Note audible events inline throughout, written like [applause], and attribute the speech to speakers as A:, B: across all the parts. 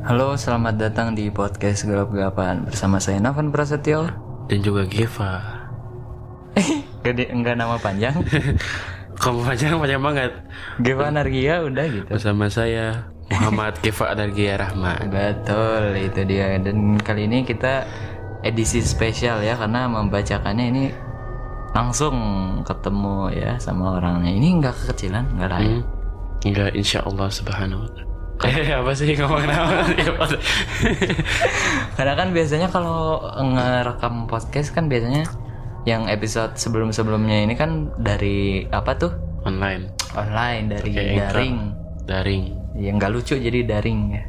A: Halo, selamat datang di podcast gelap-gelapan bersama saya Navan Prasetyo.
B: dan juga Geva.
A: Gede [laughs] enggak nama panjang. [laughs]
B: Kamu panjang panjang banget.
A: Geva Nargia udah gitu.
B: Bersama saya Muhammad [laughs] Geva Adargia Rahman.
A: Betul, itu dia. Dan kali ini kita edisi spesial ya karena membacakannya ini langsung ketemu ya sama orangnya. Ini enggak kekecilan, enggak ya?
B: Hmm. Enggak insya Allah subhanahu wa ta'ala. Eh apa sih ngomongin apa?
A: Karena kan biasanya kalau ngerekam podcast kan biasanya yang episode sebelum-sebelumnya ini kan dari apa tuh?
B: Online.
A: Online dari
B: Anchor.
A: daring.
B: Daring.
A: Yang nggak lucu jadi daring ya.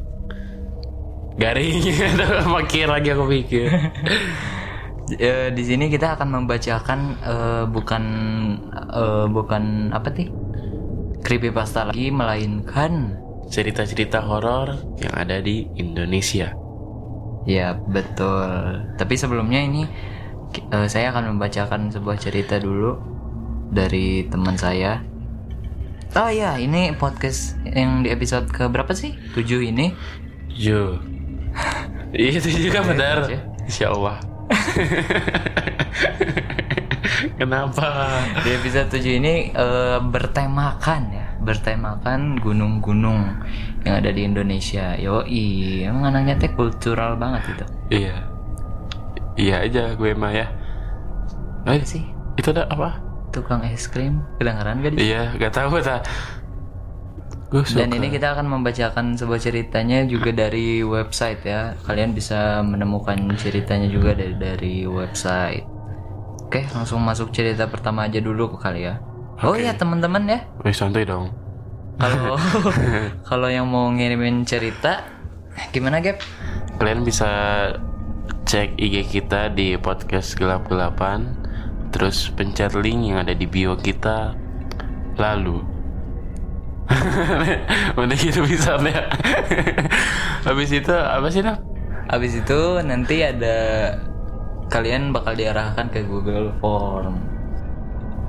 B: Garing. [laughs] Makin lagi aku pikir. [laughs]
A: Eh, di sini kita akan membacakan eh, bukan eh, bukan apa sih? Creepypasta lagi melainkan
B: Cerita-cerita horor yang ada di Indonesia.
A: ya betul. Tapi sebelumnya ini eh, saya akan membacakan sebuah cerita dulu dari teman saya. Oh ya, ini podcast yang di episode ke berapa sih? 7 ini. [laughs]
B: Iya itu juga benar.
A: aja.
B: Insya Allah. [laughs] Kenapa?
A: Di episode 7 ini eh, bertemakan ya, bertemakan gunung-gunung yang ada di Indonesia. Yoi, emang anaknya teh kultural banget itu.
B: Iya. Iya aja gue mah ya. Eh,
A: Apa sih?
B: itu ada apa?
A: Tukang es krim, kedengaran gak?
B: Iya, gak tahu tak. Gue suka.
A: Dan ini kita akan membacakan sebuah ceritanya juga dari website ya. Kalian bisa menemukan ceritanya juga dari dari website. Oke, langsung masuk cerita pertama aja dulu ke kali ya. Oh ya teman-teman ya,
B: Wih, santai dong.
A: kalau [laughs] kalau yang mau ngirimin cerita gimana Gap?
B: Kalian bisa cek IG kita di podcast gelap-gelapan. Terus pencet link yang ada di bio kita. Lalu [laughs] Udah gitu bisa ya. Habis itu apa sih Nap?
A: Habis itu nanti ada kalian bakal diarahkan ke Google Form.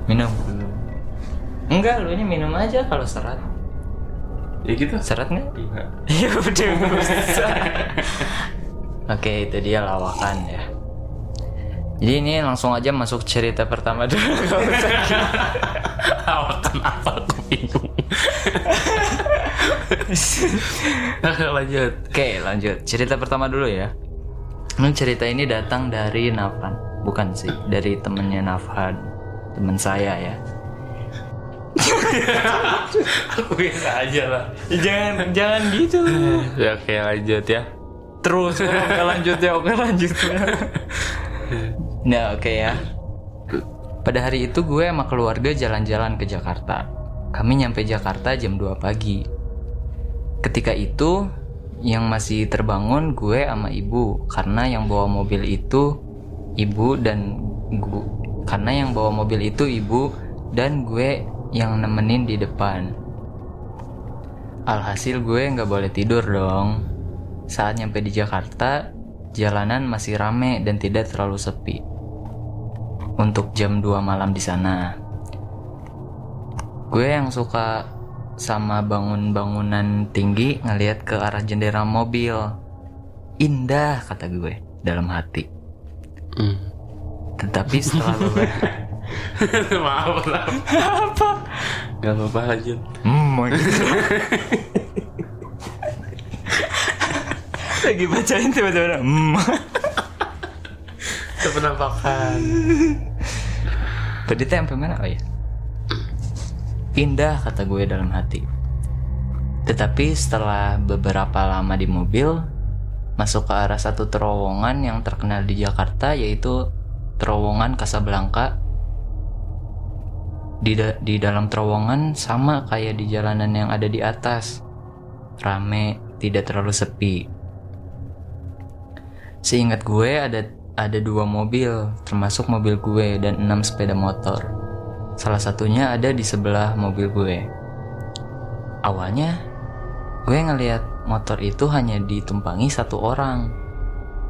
A: Minum dulu. Enggak, lu ini minum aja kalau serat.
B: Ya gitu.
A: Serat nggak?
B: Enggak.
A: Ya udah. Oke, itu dia lawakan ya. Jadi ini langsung aja masuk cerita pertama dulu. Usah.
B: Kenapa aku bingung? Lanjut.
A: Oke, lanjut. Cerita pertama dulu ya. Ini cerita ini datang dari Nafan. Bukan sih, dari temennya Nafan. Temen saya ya.
B: Aku bisa aja lah.
A: Jangan jangan gitu.
B: Ya oke lanjut ya.
A: Terus oke lanjut ya, oke lanjut ya. Nah, oke ya. Pada hari itu gue sama keluarga jalan-jalan ke Jakarta. Kami nyampe Jakarta jam 2 pagi. Ketika itu yang masih terbangun gue sama ibu karena yang bawa mobil itu ibu dan gu- karena yang bawa mobil itu ibu dan gue yang nemenin di depan. Alhasil gue nggak boleh tidur dong. Saat nyampe di Jakarta, jalanan masih rame dan tidak terlalu sepi. Untuk jam 2 malam di sana. Gue yang suka sama bangun-bangunan tinggi ngelihat ke arah jendela mobil. Indah kata gue dalam hati.
B: Hmm.
A: Tetapi setelah beberapa [laughs]
B: Maaf lah. [laughs]
A: apa?
B: Gak apa-apa lanjut.
A: Hmm, [laughs] lagi bacain tiba-tiba hmm. [laughs]
B: Itu penampakan.
A: Tadi sampai mana? Oh ya. Indah kata gue dalam hati. Tetapi setelah beberapa lama di mobil, masuk ke arah satu terowongan yang terkenal di Jakarta yaitu terowongan Casablanca. Di, da- di dalam terowongan sama kayak di jalanan yang ada di atas. Rame, tidak terlalu sepi. Seingat gue ada ada dua mobil, termasuk mobil gue dan enam sepeda motor. Salah satunya ada di sebelah mobil gue. Awalnya, gue ngelihat motor itu hanya ditumpangi satu orang.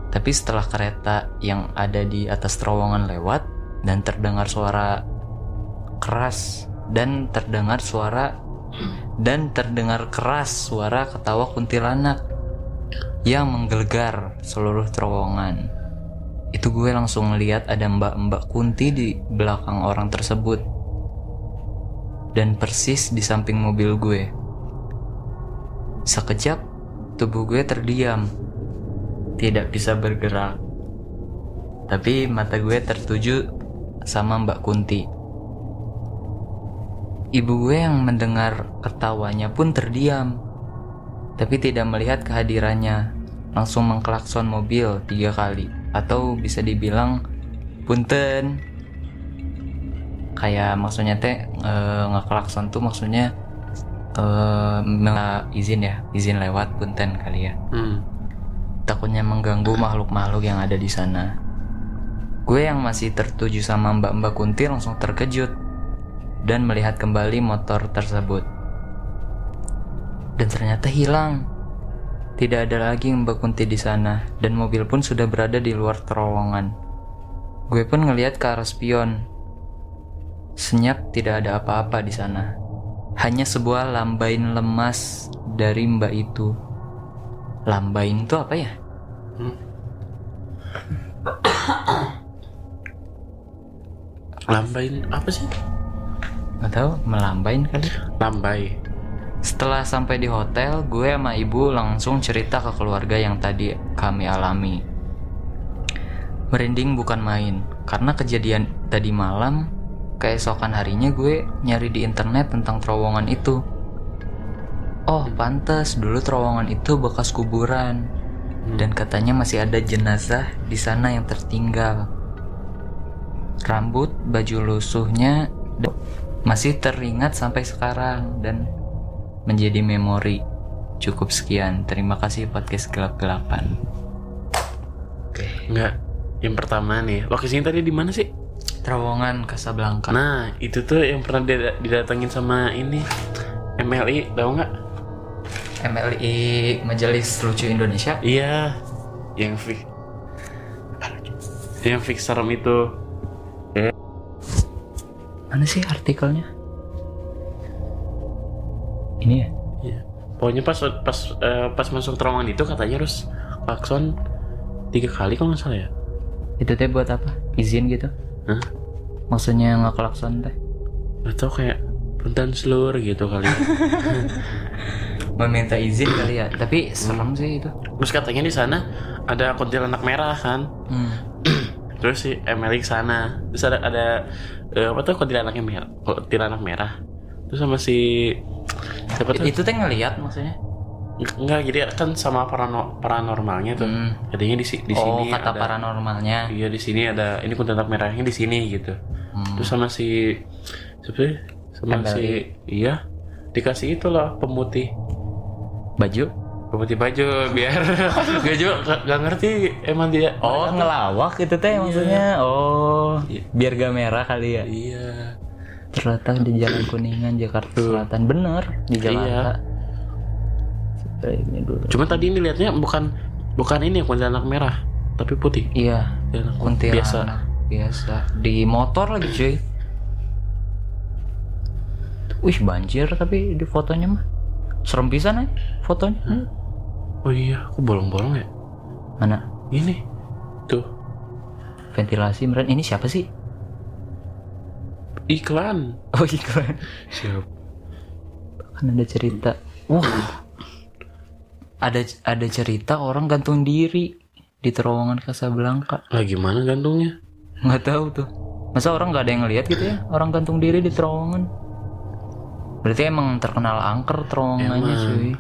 A: Tapi setelah kereta yang ada di atas terowongan lewat dan terdengar suara keras dan terdengar suara dan terdengar keras suara ketawa kuntilanak. yang menggelegar seluruh terowongan. Itu gue langsung ngeliat ada mbak-mbak kunti di belakang orang tersebut. Dan persis di samping mobil gue. Sekejap, tubuh gue terdiam. Tidak bisa bergerak. Tapi mata gue tertuju sama Mbak Kunti. Ibu gue yang mendengar ketawanya pun terdiam, tapi tidak melihat kehadirannya. Langsung mengklakson mobil tiga kali, atau bisa dibilang punten. Kayak maksudnya teh e, ngeklakson tuh maksudnya e, minta izin ya, izin lewat punten kali ya.
B: Hmm.
A: Takutnya mengganggu makhluk-makhluk yang ada di sana. Gue yang masih tertuju sama Mbak-Mbak Kunti langsung terkejut dan melihat kembali motor tersebut. Dan ternyata hilang. Tidak ada lagi Mbak Kunti di sana dan mobil pun sudah berada di luar terowongan. Gue pun ngelihat ke arah spion. Senyap tidak ada apa-apa di sana. Hanya sebuah lambain lemas dari Mbak itu. Lambain itu apa ya?
B: Lambain apa sih?
A: Gak tahu, melambain kali.
B: Lambai.
A: Setelah sampai di hotel, gue sama ibu langsung cerita ke keluarga yang tadi kami alami. Merinding bukan main, karena kejadian tadi malam, keesokan harinya gue nyari di internet tentang terowongan itu. Oh, pantas dulu terowongan itu bekas kuburan. Dan katanya masih ada jenazah di sana yang tertinggal. Rambut, baju lusuhnya masih teringat sampai sekarang dan menjadi memori. Cukup sekian. Terima kasih podcast gelap-gelapan.
B: Enggak. Yang pertama nih, lokasinya tadi di mana sih?
A: Terowongan Casablanca.
B: Nah, itu tuh yang pernah dida- didatengin sama ini MLI, tahu nggak?
A: MLI Majelis Lucu Indonesia.
B: Iya, yang fix, yang fix serem itu.
A: Mana sih artikelnya? Ini ya?
B: Iya. Pokoknya pas pas eh, pas masuk terowongan itu katanya harus klakson tiga kali kalau nggak salah ya.
A: Itu teh buat apa? Izin gitu?
B: Hah?
A: Maksudnya ngeklakson teh?
B: Atau kayak punten seluruh gitu kali ya. [laughs]
A: Meminta izin kali ya. Tapi serem sih itu.
B: Terus katanya di sana ada kuntilanak merah kan.
A: Hmm.
B: Terus si Emily ke sana. Terus ada ada eh, apa tuh kuntilanaknya merah. Kuntilanak merah. Terus sama si siapa tuh?
A: Itu teh ngeliat maksudnya?
B: Enggak, jadi kan sama parano, paranormalnya tuh.
A: Hmm.
B: Jadinya di, di
A: oh,
B: sini
A: kata
B: ada
A: paranormalnya.
B: Iya di sini ada ini kuntilanak merahnya di sini gitu.
A: Hmm.
B: Terus sama si siapa sih? Sama
A: MLI.
B: si iya dikasih itu loh pemutih
A: Baju?
B: Pemutih baju biar [laughs] gak juga gak, gak ngerti emang dia
A: Oh, ngelawak itu teh maksudnya. Oh,
B: Iya.
A: biar gak merah kali ya.
B: iya
A: Terletak di Jalan Kuningan, Jakarta Selatan. Bener, di
B: Iya.
A: Jakarta. Ini dulu.
B: cuma tadi ini lihatnya bukan bukan ini kuntilanak merah tapi putih
A: Iya,
B: Kuntilanak biasa
A: biasa. Di motor lagi cuy. Wih banjir tapi di fotonya mah serem pisan ya fotonya. Hmm.
B: Oh iya aku bolong-bolong ya
A: Mana
B: ini tuh
A: ventilasi meren ini siapa sih?
B: iklan
A: Oh iklan.
B: siap
A: Kan ada cerita. Wah. Ada ada cerita orang gantung diri di terowongan Casablanca.
B: lah gimana gantungnya
A: Nggak tahu tuh. Masa orang nggak ada yang ngeliat gitu ya? Orang gantung diri di terowongan. Berarti emang terkenal angker terowongannya cuy.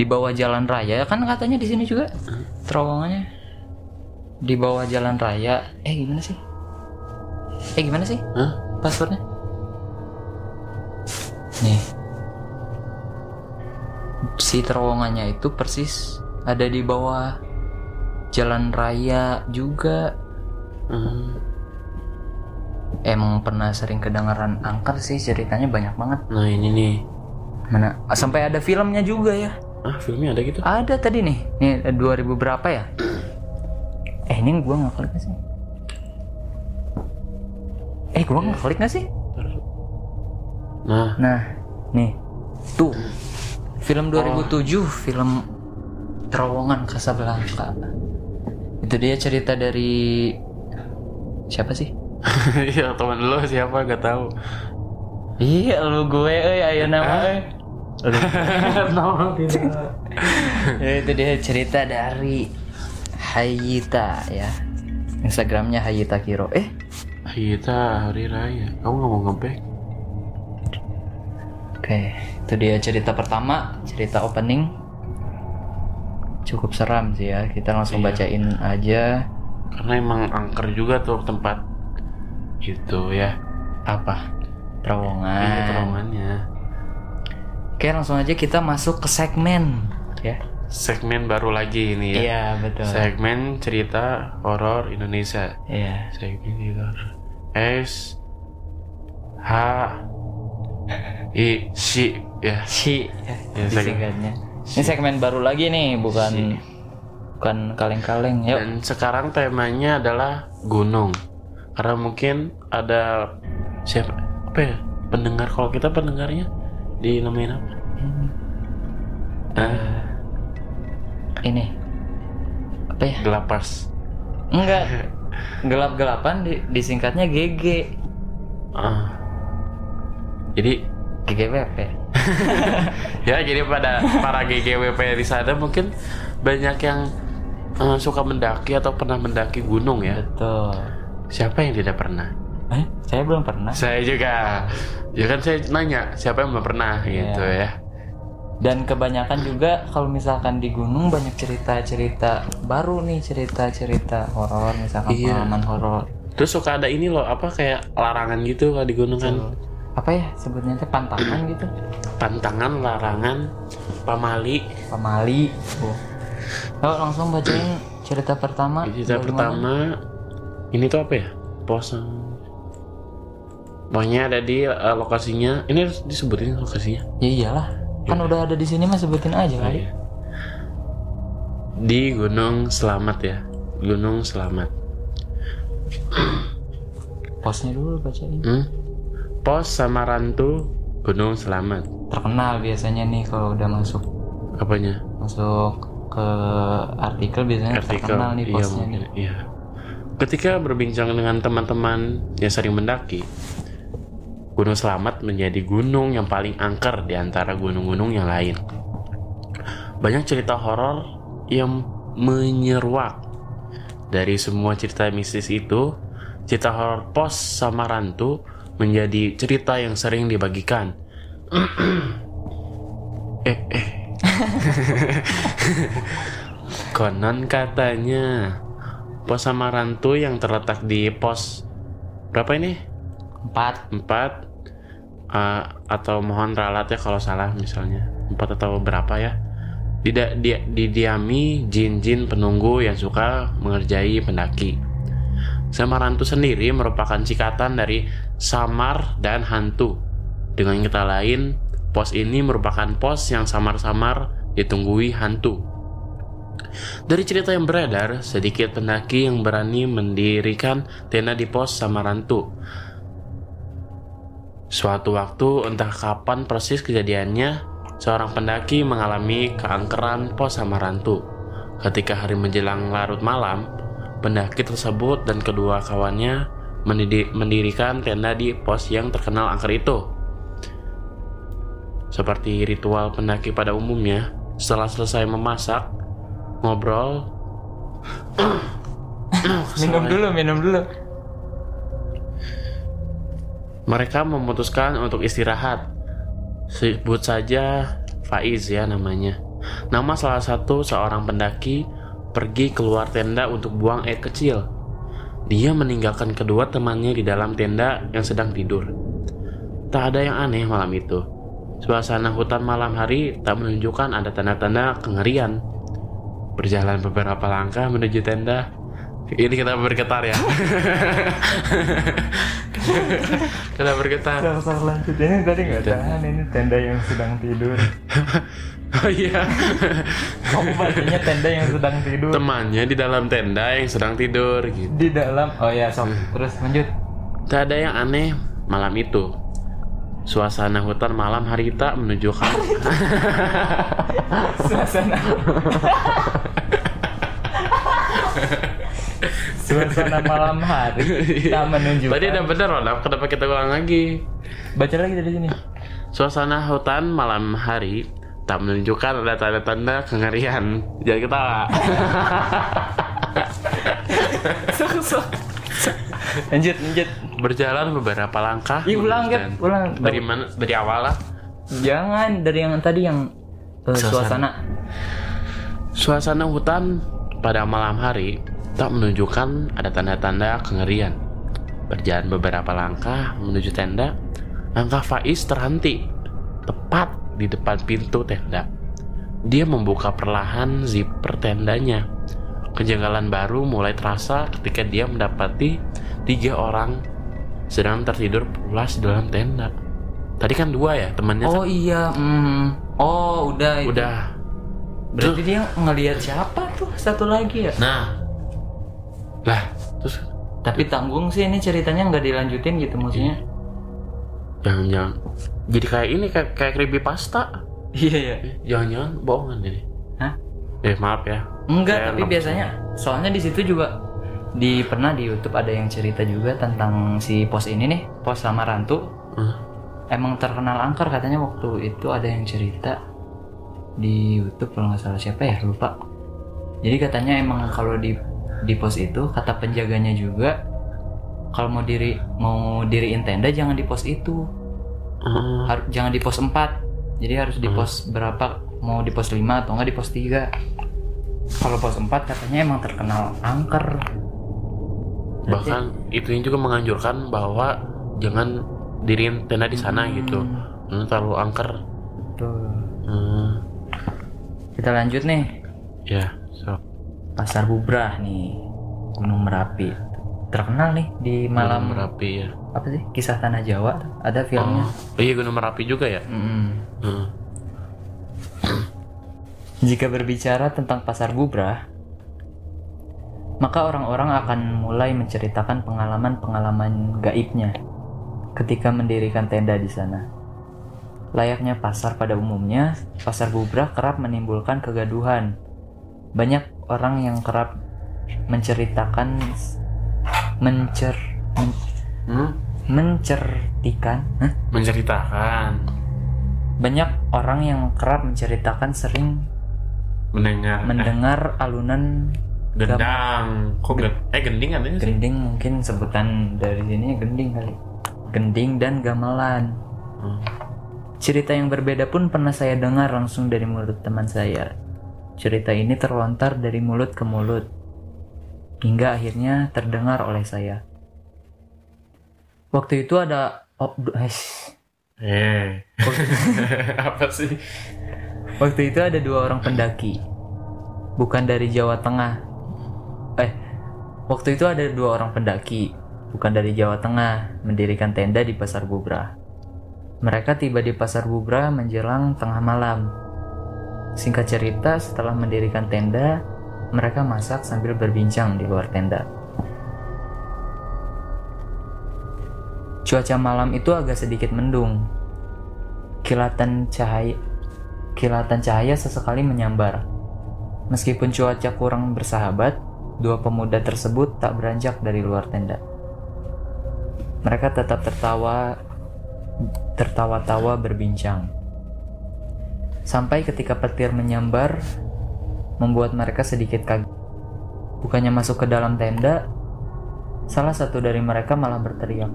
A: Di bawah jalan raya kan katanya di sini juga terowongannya. Di bawah jalan raya. Eh gimana sih? Eh gimana sih
B: Hah?
A: passwordnya? Nih. Si terowongannya itu persis ada di bawah jalan raya juga.
B: Hmm.
A: Emang pernah sering kedengaran angker sih ceritanya banyak banget.
B: nah ini nih
A: Mana sampai ada filmnya juga ya.
B: Ah filmnya ada gitu
A: Ada tadi nih. Nih eh, 2000 berapa ya? Eh ini gua nggak klik sih? Eh gua nggak klik nggak sih?
B: nah
A: Nah, nih. Tuh. Film 2007, film terowongan Casablanca itu dia cerita dari siapa sih [laughs]
B: Iya teman lu siapa gak tahu.
A: iya lu gue eh ayo nama eh [laughs]
B: Tidak. [laughs]
A: ya, itu dia cerita dari Hayita ya Instagramnya Hayita Kiro eh
B: Kita hari raya. Kamu nggak mau ngeback?
A: oke itu dia cerita pertama cerita opening cukup seram sih ya kita langsung bacain aja
B: Karena emang angker juga tuh tempat itu ya.
A: apa
B: Iya
A: terowongan
B: terowongannya.
A: Oke langsung aja kita masuk ke segmen ya
B: Segmen baru lagi ini ya.
A: iya betul
B: Segmen cerita horor Indonesia.
A: iya
B: Segmen cerita horor. S H I si ya.
A: si ya,
B: Ya, segmen.
A: disingkatnya ini segmen baru lagi nih bukan bukan kaleng-kaleng yuk
B: Dan sekarang temanya adalah gunung. Karena mungkin ada siapa apa ya pendengar kalau kita pendengarnya dinamain apa? Ah,
A: ini apa ya
B: gelapas.
A: enggak [laughs] gelap-gelapan di, disingkatnya GG
B: Ah. Jadi
A: GGWP [laughs]
B: ya jadi pada para GGWP di sana mungkin banyak yang eh, suka mendaki atau pernah mendaki gunung ya.
A: betul
B: Siapa yang tidak pernah?
A: Eh saya belum pernah
B: Saya juga. Ya kan saya nanya siapa yang belum pernah gitu ya.
A: dan kebanyakan juga kalau misalkan di gunung banyak cerita-cerita baru nih cerita-cerita horor misalkan
B: Iya.
A: pengalaman horor
B: Terus suka ada ini loh apa kayak larangan gitu kalau di gunung kan.
A: apa ya sebutnya teh pantangan gitu
B: Pantangan, larangan, pamali.
A: pamali oh. Yuk, langsung bacain cerita pertama
B: Cerita pertama ini tuh apa ya? Pos Pokoknya ada di eh, lokasinya. Ini harus disebutin lokasinya.
A: ya iyalah kan udah ada di sini mah sebutin aja kali
B: Iya. Di Gunung Selamat ya. Gunung Selamat. [clears throat]
A: posnya dulu bacain
B: Hmm? Pos Samarantu Gunung Selamat.
A: terkenal biasanya nih kalau udah masuk
B: Apanya?
A: masuk ke artikel biasanya
B: Artikel.
A: terkenal nih
B: Iya,
A: posnya
B: mungkin.
A: nih
B: Iya. Ketika berbincang dengan teman-teman yang sering mendaki, Gunung Selamat menjadi gunung yang paling angker di antara gunung-gunung yang lain. Banyak cerita horor yang menyeruak. Dari semua cerita mistis itu, cerita horor pos Samarantu menjadi cerita yang sering dibagikan. [clears throat] eh, eh. [laughs] Konon katanya pos Samarantu yang terletak di pos berapa ini?
A: empat
B: 4 uh, atau mohon ralat ya kalau salah misalnya. 4 atau berapa ya. Tidak di, didiami jin-jin penunggu yang suka mengerjai pendaki. Samarantu sendiri merupakan cikatan dari samar dan hantu. Dengan kata lain pos ini merupakan pos yang samar-samar ditunggui hantu. Dari cerita yang beredar, sedikit pendaki yang berani mendirikan tenda di pos Samarantu. Suatu waktu, entah kapan persis kejadiannya, seorang pendaki mengalami keangkeran pos Samarantu. Ketika hari menjelang larut malam, pendaki tersebut dan kedua kawannya mendirikan tenda di pos yang terkenal angker itu. Seperti ritual pendaki pada umumnya, setelah selesai memasak, ngobrol,
A: minum dulu minum dulu
B: mereka memutuskan untuk istirahat. Sebut saja Faiz ya namanya. Nama salah satu seorang pendaki pergi keluar tenda untuk buang air kecil. Dia meninggalkan kedua temannya di dalam tenda yang sedang tidur. Tak ada yang aneh malam itu. Suasana hutan malam hari tak menunjukkan ada tanda-tanda kengerian. Berjalan beberapa langkah menuju tenda. Ini kita bergetar ya. [laughs] kita bergetar.
A: Salah lanjut ini tadi nggak tahan ini tenda yang sedang tidur. [laughs]
B: Oh iya.
A: Kamu bacanya tenda yang sedang tidur
B: Temannya di dalam tenda yang sedang tidur gitu.
A: di dalam. Oh ya sok terus lanjut.
B: Tak ada yang aneh malam itu. Suasana hutan malam hari tak menunjukkan [laughs]
A: Suasana. Suasana malam hari [laughs] tak menunjukkan.
B: Tadi udah bener loh, kenapa kita ulang lagi?
A: Baca lagi dari sini.
B: Suasana hutan malam hari tak menunjukkan ada tanda-tanda kengerian. Jangan ketawa. [laughs]
A: lanjut, lanjut.
B: Berjalan beberapa langkah.
A: Ih, ulang,
B: tenda.
A: Ulang.
B: Dari mana? Dari awal lah.
A: Jangan dari yang tadi yang eh, suasana.
B: Suasana hutan pada malam hari tak menunjukkan ada tanda-tanda kengerian. Berjalan beberapa langkah menuju tenda, langkah Faiz terhenti tepat di depan pintu tenda. Dia membuka perlahan zipper tendanya. Kejanggalan baru mulai terasa ketika dia mendapati tiga orang sedang tertidur pulas dalam tenda. Tadi kan dua ya temannya.
A: Oh iya, hmm. Oh, udah itu.
B: Udah.
A: Berarti dia ngelihat siapa tuh satu lagi ya?
B: Nah. Lah, terus
A: Tapi tanggung sih ini ceritanya nggak dilanjutin gitu maksudnya.
B: jangan-jangan jadi kayak ini kayak kayak creepypasta.
A: Iya ya.
B: Jangan-jangan bohongan ini.
A: Hah?
B: Eh maaf ya.
A: Enggak,
B: Kayak
A: tapi biasanya soalnya di situ juga di pernah di YouTube ada yang cerita juga tentang si pos ini nih, pos Samarantu.
B: Hah?
A: Emang terkenal angker katanya waktu itu ada yang cerita di YouTube kalau nggak salah siapa ya lupa. Jadi katanya emang kalau di di pos itu kata penjaganya juga kalau mau diri mau diriin tenda jangan di pos itu
B: Hmm.
A: Har- jangan di pos 4 jadi harus di pos berapa mau di pos 5 atau enggak di pos 3 kalau pos 4 katanya emang terkenal angker
B: Bahkan itu juga menganjurkan bahwa jangan diriin tenda di sana gitu. Ini terlalu angker.
A: Tuh.
B: Hmm.
A: kita lanjut nih
B: Ya, so.
A: Pasar bubrah nih Gunung Merapi terkenal nih di malam
B: Merapi ya.
A: apa sih kisah tanah Jawa ada filmnya
B: Oh, iya Gunung Merapi juga ya.
A: Mm-mm.
B: Hmm. [clears throat]
A: Jika berbicara tentang pasar bubrah, maka orang-orang akan mulai menceritakan pengalaman-pengalaman gaibnya ketika mendirikan tenda di sana. Layaknya pasar pada umumnya, pasar bubrah kerap menimbulkan kegaduhan. Banyak orang yang kerap menceritakan mencer men-
B: Hmm?
A: mencertikan?
B: Menceritakan,
A: banyak orang yang kerap menceritakan sering
B: mendengar, eh,
A: mendengar alunan
B: gendang. Kok gen- eh gending sih?
A: gending mungkin sebutan dari sini gending kali gending dan gamelan
B: Hmm.
A: cerita yang berbeda pun pernah saya dengar langsung dari mulut teman saya cerita ini terlontar dari mulut ke mulut hingga akhirnya terdengar oleh saya waktu itu ada oh.
B: Eh. [laughs] Apa sih?
A: waktu itu ada dua orang pendaki bukan dari Jawa Tengah eh waktu itu ada dua orang pendaki bukan dari Jawa Tengah mendirikan tenda di Pasar Bubrah mereka tiba di Pasar Bubrah menjelang tengah malam singkat cerita setelah mendirikan tenda mereka masak sambil berbincang di luar tenda cuaca malam itu agak sedikit mendung kilatan cahaya kilatan cahaya sesekali menyambar. Meskipun cuaca kurang bersahabat, dua pemuda tersebut tak beranjak dari luar tenda. Mereka tetap tertawa tertawa-tawa berbincang. Sampai ketika petir menyambar membuat mereka sedikit kaget. Bukannya masuk ke dalam tenda, salah satu dari mereka malah berteriak,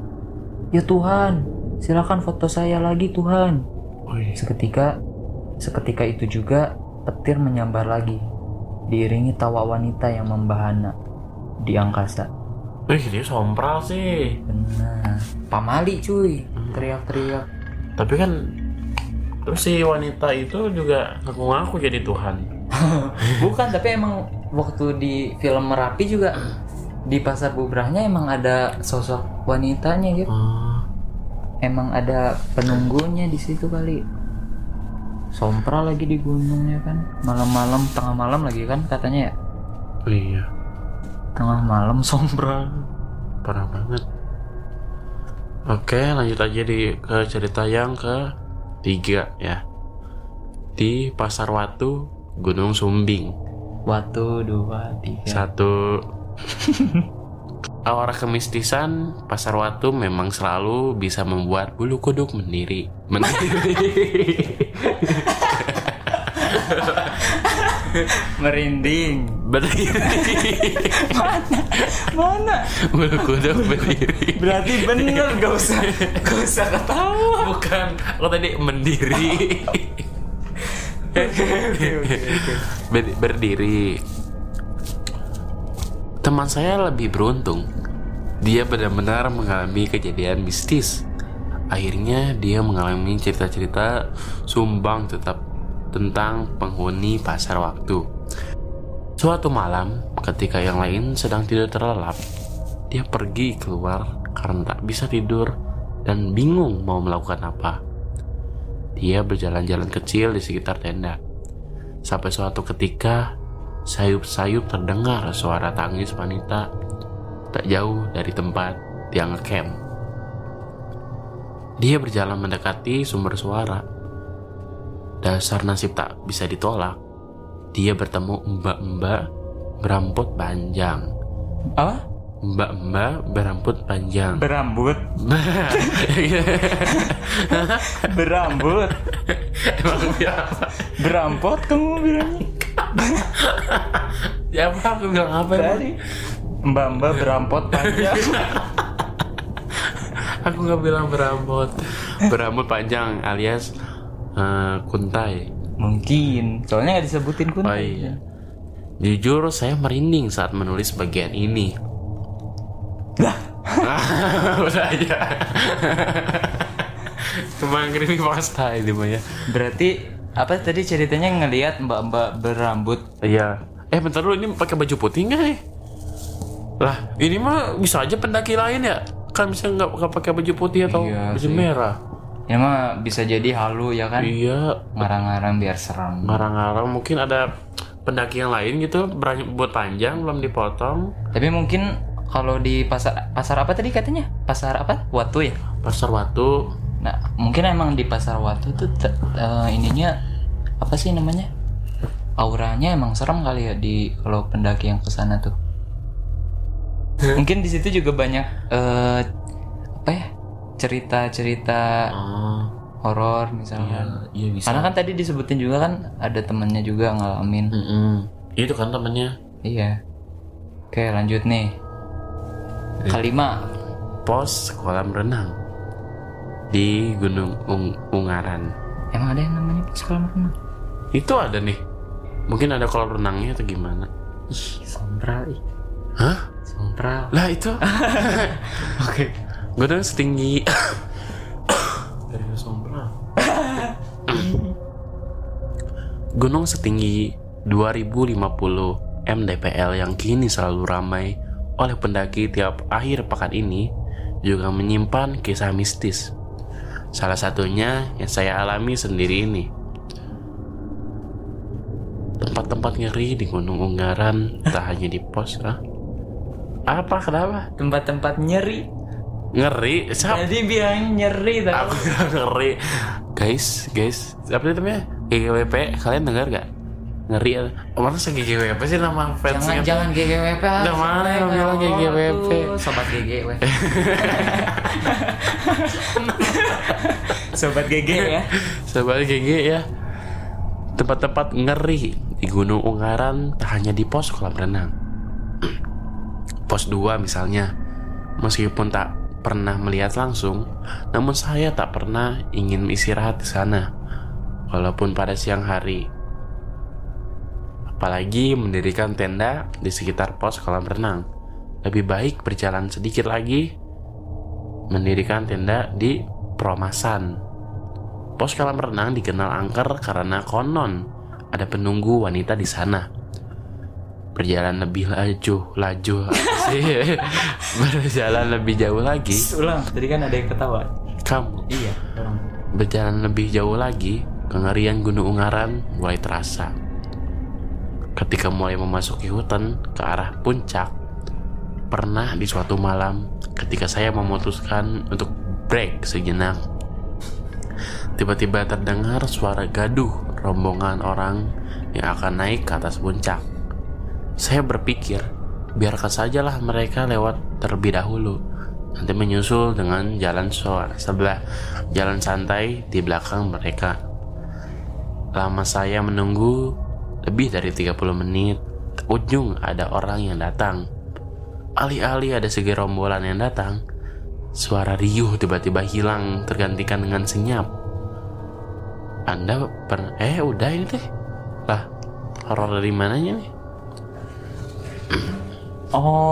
A: "Ya Tuhan, silakan foto saya lagi Tuhan." Seketika, seketika itu juga petir menyambar lagi, diiringi tawa wanita yang membahana di angkasa.
B: Wih, dia sompral sih.
A: Benar, pamali cuy, teriak-teriak.
B: Tapi kan terus si wanita itu juga ngaku-ngaku jadi Tuhan. [laughs]
A: Bukan, tapi emang waktu di film Merapi juga di pasar bubrahnya emang ada sosok wanitanya gitu.
B: Oh,
A: Emang ada penunggunya di situ kali. Sompral lagi di gunung ya kan, malam-malam tengah malam lagi kan katanya ya.
B: oh iya,
A: Tengah malam sompral.
B: parah banget. Oke, lanjut aja di ke cerita yang ke tiga ya. Di Pasar Watu, Gunung Sumbing.
A: Waktu dua tiga.
B: Satu [laughs] Aura kemistisan Pasar Watu memang selalu bisa membuat bulu kuduk mendiri. [laughs] Mendiri. [laughs] [laughs]
A: Merinding.
B: berdiri.
A: Mana?
B: bulu kuduk berdiri.
A: Berarti bener gak usah [laughs] gak usah ketawa.
B: Bukan, lo tadi mendiri. [laughs] Ber- berdiri. Teman saya lebih beruntung. Dia benar-benar mengalami kejadian mistis. Akhirnya dia mengalami cerita-cerita sumbang tetap tentang penghuni pasar waktu. Suatu malam, ketika yang lain sedang tidur terlelap, dia pergi keluar karena tak bisa tidur dan bingung mau melakukan apa. Dia berjalan-jalan kecil di sekitar tenda. Sampai suatu ketika, sayup-sayup terdengar suara tangis wanita tak jauh dari tempat dia ngecamp. Dia berjalan mendekati sumber suara. Dasar nasib tak bisa ditolak. Dia bertemu mbak-mbak berambut panjang.
A: Apa?
B: Mbak-mbak berambut panjang.
A: Berambut. [laughs] Berambut.
B: Emang apa?
A: Berampot kamu bilangnya.
B: Ya apa aku bilang apa?
A: Tadi Mbak-mbak berampot panjang. [laughs]
B: Aku nggak bilang berambut. Berambut panjang alias eh, kuntai.
A: Mungkin. Soalnya nggak disebutin kun.
B: Oh iya. Jujur saya merinding saat menulis bagian ini.
A: Lah. [laughs]
B: Udah aja. [laughs] Kembang creepy pasta ini mah ya.
A: Berarti apa tadi ceritanya ngelihat mbak-mbak berambut
B: Iya. Eh bentar dulu ini pakai baju putih nggak nih? Lah ini mah bisa aja pendaki lain ya. Kan bisa nggak pakai baju putih atau
A: Iya
B: baju
A: sih.
B: merah.
A: Ya mah bisa jadi halu ya kan?
B: Iya.
A: ngarang-ngarang biar serem.
B: Ngarang-ngarang mungkin ada pendaki yang lain gitu berambut panjang belum dipotong.
A: tapi mungkin kalau di pasar pasar apa tadi katanya? Pasar apa? Watu ya?
B: Pasar Watu.
A: nah mungkin emang di pasar Watu tuh te- eh, ininya apa sih namanya? Auranya emang serem kali ya di kalau pendaki yang ke sana tuh. Mungkin di situ juga banyak eh, apa ya cerita-cerita
B: Oh,
A: horor misalnya
B: iya bisa.
A: karena kan tadi disebutin juga kan ada temennya juga ngalamin
B: Mm-mm. Itu kan temennya
A: iya oke lanjut nih kelima
B: pos kolam renang di Gunung Ung- Ungaran.
A: emang ada yang namanya sekolah renang
B: Itu ada nih. Mungkin ada kolam renangnya atau gimana?
A: ih sombral ih
B: Hah?
A: sombral
B: Lah itu. [laughs] Oke. Gunung setinggi dari sombra. Gunung setinggi 2050 mdpl yang kini selalu ramai oleh pendaki tiap akhir pekan ini juga menyimpan kisah mistis. Salah satunya yang saya alami sendiri ini. Tempat-tempat ngeri di Gunung Ungaran tak hanya di pos, ah. Apa kenapa?
A: tempat-tempat nyeri
B: Ngeri? Siapa?
A: Tadi bilang nyeri tau
B: Aku bilang ngeri. Guys, guys, apa itu namanya? GGWP, kalian dengar gak? Ngeri ya? Mana sih GGWP sih nama
A: Jangan
B: fansnya?
A: jangan GGWP ah.
B: Udah mana yang bilang GGWP?
A: Sobat GGWP [laughs] Sobat GG ya
B: Sobat GG ya. Tempat-tempat ngeri di Gunung Ungaran tak hanya di pos kolam renang. [clears throat] pos 2 misalnya. Meskipun tak pernah melihat langsung, namun saya tak pernah ingin istirahat di sana. Walaupun pada siang hari. Apalagi mendirikan tenda di sekitar pos kolam renang. Lebih baik berjalan sedikit lagi mendirikan tenda di Promasan. Pos kolam renang dikenal angker karena konon ada penunggu wanita di sana. Berjalan lebih laju, laju sih. [laughs] Berjalan lebih jauh lagi,
A: Ulang Tadi kan ada yang ketawa
B: kamu
A: Iya ulang.
B: berjalan lebih jauh lagi, kengerian Gunung Ungaran mulai terasa. Ketika mulai memasuki hutan ke arah puncak, pernah di suatu malam ketika saya memutuskan untuk break sejenak. Tiba-tiba terdengar suara gaduh rombongan orang yang akan naik ke atas puncak. Saya berpikir, biarkan sajalah mereka lewat terlebih dahulu. Nanti menyusul dengan jalan sebelah jalan santai di belakang mereka. Lama saya menunggu lebih dari 30 menit. Ujung ada orang yang datang. Alih-alih ada segi rombolan yang datang, suara riuh tiba-tiba hilang tergantikan dengan senyap. Anda pernah eh udah ini teh. Lah, horor dari mananya nih?
A: Oh,